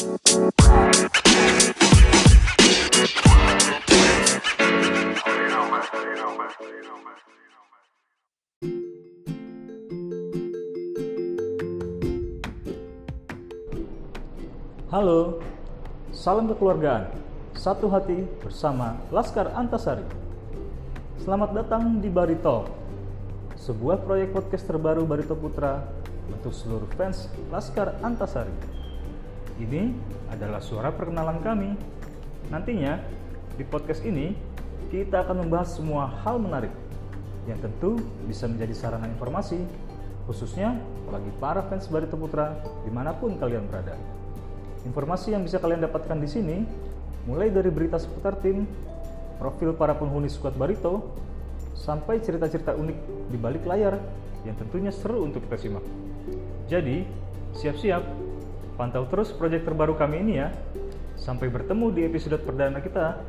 Halo, salam kekeluargaan, satu hati bersama Laskar Antasari. Selamat datang di Barito, sebuah proyek podcast terbaru Barito Putra untuk seluruh fans Laskar Antasari. Ini adalah suara perkenalan kami. Nantinya, di podcast ini, kita akan membahas semua hal menarik yang tentu bisa menjadi sarana informasi, khususnya bagi para fans Barito Putra di mana pun kalian berada. Informasi yang bisa kalian dapatkan di sini mulai dari berita seputar tim, profil para penghuni skuad Barito, sampai cerita-cerita unik di balik layar yang tentunya seru untuk kita simak. Jadi, siap-siap, pantau terus proyek terbaru kami ini ya. Sampai bertemu di episode perdana kita.